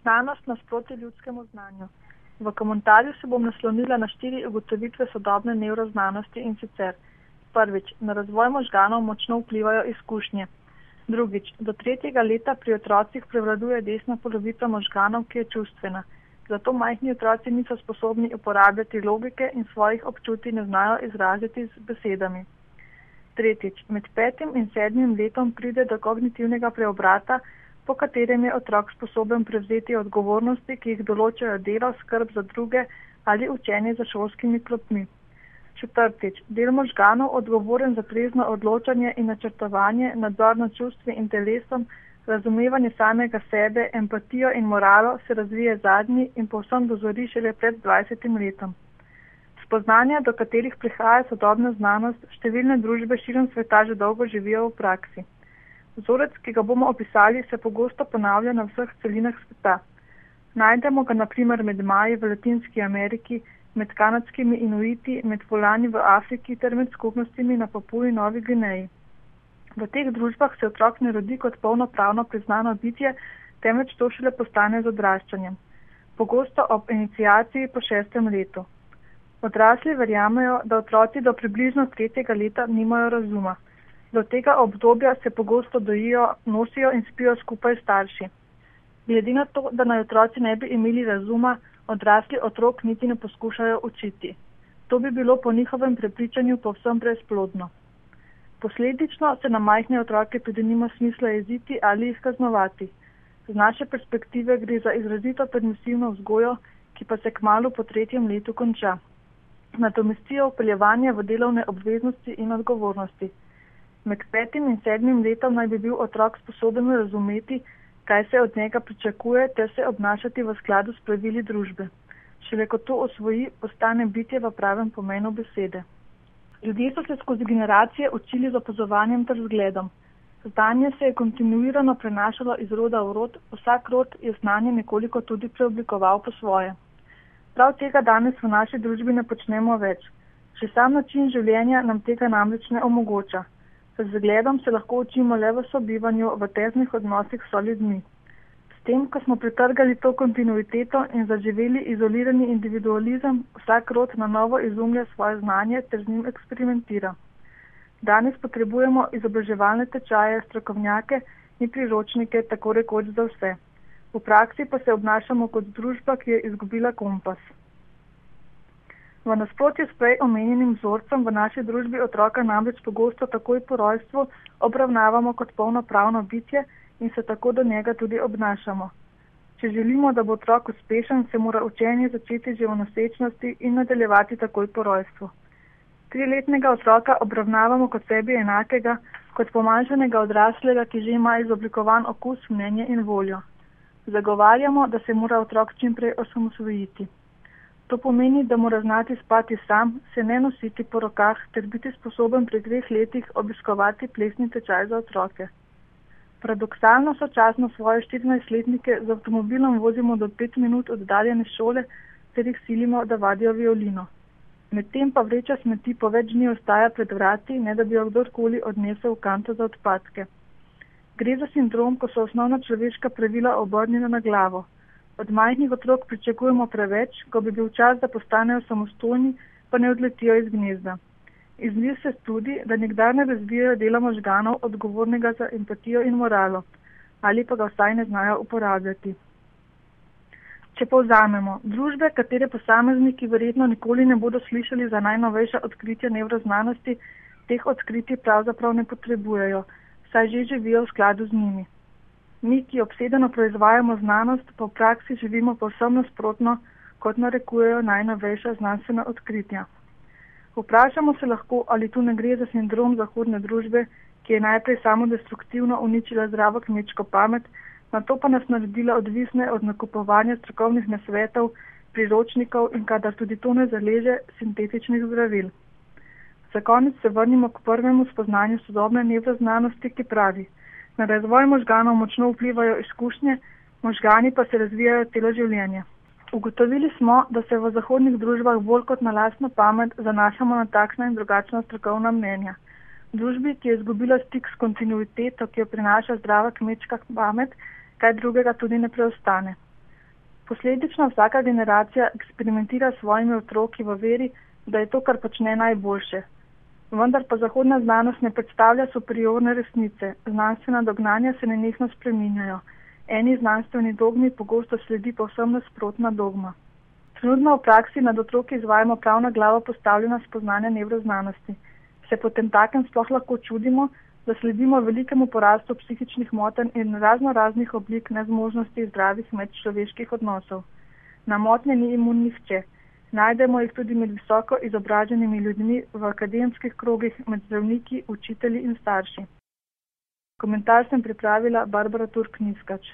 Znanost nasproti ljudskemu znanju. V komentarju se bom naslonila na štiri ugotovitve sodobne nevroznanosti in sicer prvič, na razvoj možganov močno vplivajo izkušnje. Drugič, do tretjega leta pri otrocih prevladuje desna polovica možganov, ki je čustvena. Zato majhni otroci niso sposobni uporabljati logike in svojih občutij ne znajo izraziti z besedami. Tretjič, med petim in sedmim letom pride do kognitivnega preobrata, po katerem je otrok sposoben prevzeti odgovornosti, ki jih določajo delo, skrb za druge ali učenje za šolskimi klopmi. Četrtič, del možganov odgovoren za trezno odločanje in načrtovanje, nadzor nad čustvi in telesom, razumevanje samega sebe, empatijo in moralo se razvije zadnji in povsem dozori šele pred 20 letom. Spoznanja, do katerih prihaja sodobna znanost, številne družbe širom sveta že dolgo živijo v praksi. Vzorec, ki ga bomo opisali, se pogosto ponavlja na vseh celinah sveta. Najdemo ga naprimer med Maji v Latinski Ameriki, med kanadskimi inuiti, med volani v Afriki ter med skupnostimi na Papuji Novi Gvineji. V teh družbah se otrok ne rodi kot polnopravno priznano bitje, temveč to šele postane z odraščanjem. Pogosto ob inicijaciji po šestem letu. Odrasli verjamejo, da otroci do približno tretjega leta nimajo razuma. Do tega obdobja se pogosto dojijo, nosijo in spijo skupaj starši. Glede na to, da naj otroci ne bi imeli razuma, odrasli otrok niti ne poskušajo učiti. To bi bilo po njihovem prepričanju povsem brezplodno. Posledično se na majhne otroke tudi nima smisla jeziti ali jih kaznovati. Z naše perspektive gre za izrazito permisivno vzgojo, ki pa se kmalo po tretjem letu konča. Nadomestijo upeljevanje v delovne obveznosti in odgovornosti. Med petim in sedmim letom naj bi bil otrok sposoben razumeti, kaj se od njega pričakuje, ter se obnašati v skladu s pravili družbe. Šele ko to osvoji, postane bitje v pravem pomenu besede. Ljudje so se skozi generacije učili z opazovanjem ter zgledom. Znanje se je kontinuirano prenašalo iz roda v rod, vsak rod je znanje nekoliko tudi preoblikoval po svoje. Prav tega danes v naši družbi ne počnemo več. Še sam način življenja nam tega namreč ne omogoča. Zgledom se lahko učimo le v sobivanju, v tesnih odnosih s ljudmi. S tem, ko smo pretrgali to kontinuiteto in zaživeli izolirani individualizem, vsak rod na novo izumlja svoje znanje ter z njim eksperimentira. Danes potrebujemo izobraževalne tečaje, strokovnjake in priročnike, tako rekoč za vse. V praksi pa se obnašamo kot družba, ki je izgubila kompas. V nasprotju s prej omenjenim vzorcem v naši družbi otroka namreč pogosto takoj po rojstvu obravnavamo kot polnopravno bitje in se tako do njega tudi obnašamo. Če želimo, da bo otrok uspešen, se mora učenje začeti že v nosečnosti in nadaljevati takoj po rojstvu. Triletnega otroka obravnavamo kot sebi enakega, kot pomanjšanega odraslega, ki že ima izoblikovan okus, mnenje in voljo. Zagovarjamo, da se mora otrok čimprej osamosvojiti. To pomeni, da mora znati spati sam, se ne nositi po rokah ter biti sposoben pri dveh letih obiskovati plesni tečaj za otroke. Paradoksalno sočasno svoje 14-letnike z avtomobilom vozimo do 5 minut oddaljene šole ter jih silimo, da vadijo violino. Medtem pa vreča smeti po več dni ostaja pred vrati, ne da bi jo kdorkoli odnesel v kanto za odpadke. Gre za sindrom, ko so osnovna človeška pravila obrnjena na glavo. Od majhnih otrok pričakujemo preveč, ko bi bil čas, da postanejo samostojni, pa ne odletijo iz gnezda. Izniv se tudi, da nikdar ne razvijajo dela možganov odgovornega za empatijo in moralo, ali pa ga vsaj ne znajo uporabljati. Če povzamemo, družbe, katere posamezniki verjetno nikoli ne bodo slišali za najnovejša odkritja nevroznanosti, teh odkritij pravzaprav ne potrebujejo, saj že živijo v skladu z njimi. Mi, ki obsedeno proizvajamo znanost, pa v praksi živimo povsem nasprotno, kot narekujejo najnovejša znanstvena odkritja. Vprašamo se lahko, ali tu ne gre za sindrom zahodne družbe, ki je najprej samo destruktivno uničila zdravo kmečko pamet, na to pa nas naredila odvisne od nakupovanja strokovnih nasvetov, priročnikov in kadar tudi to ne zaleže, sintetičnih zdravil. Za konec se vrnimo k prvemu spoznanju sodobne nevroznanosti, ki pravi, Na razvoj možganov močno vplivajo izkušnje, možgani pa se razvijajo celo življenje. Ugotovili smo, da se v zahodnih družbah bolj kot na lastno pamet zanašamo na takšna in drugačna strokovna mnenja. V družbi, ki je izgubila stik s kontinuiteto, ki jo prinaša zdrava kmečka pamet, kaj drugega tudi ne preostane. Posledično vsaka generacija eksperimentira s svojimi otroki v veri, da je to, kar počne, najboljše. Vendar pa zahodna znanost ne predstavlja superiorne resnice, znanstvena dognanja se nenehno spreminjajo. Eni znanstveni dogmi pogosto sledi povsem nasprotna dogma. Trenutno v praksi nad otroki izvajamo prav na glavo postavljena spoznanja nevroznanosti. Se potem takem sploh lahko čudimo, da sledimo velikemu porastu psihičnih motenj in razno raznih oblik nezmožnosti zdravih medčloveških odnosov. Na motnje ni imun nihče. Najdemo jih tudi med visoko izobraženimi ljudmi v akademskih krogih, med zdravniki, učitelji in starši. Komentar sem pripravila Barbara Turk-Niskač.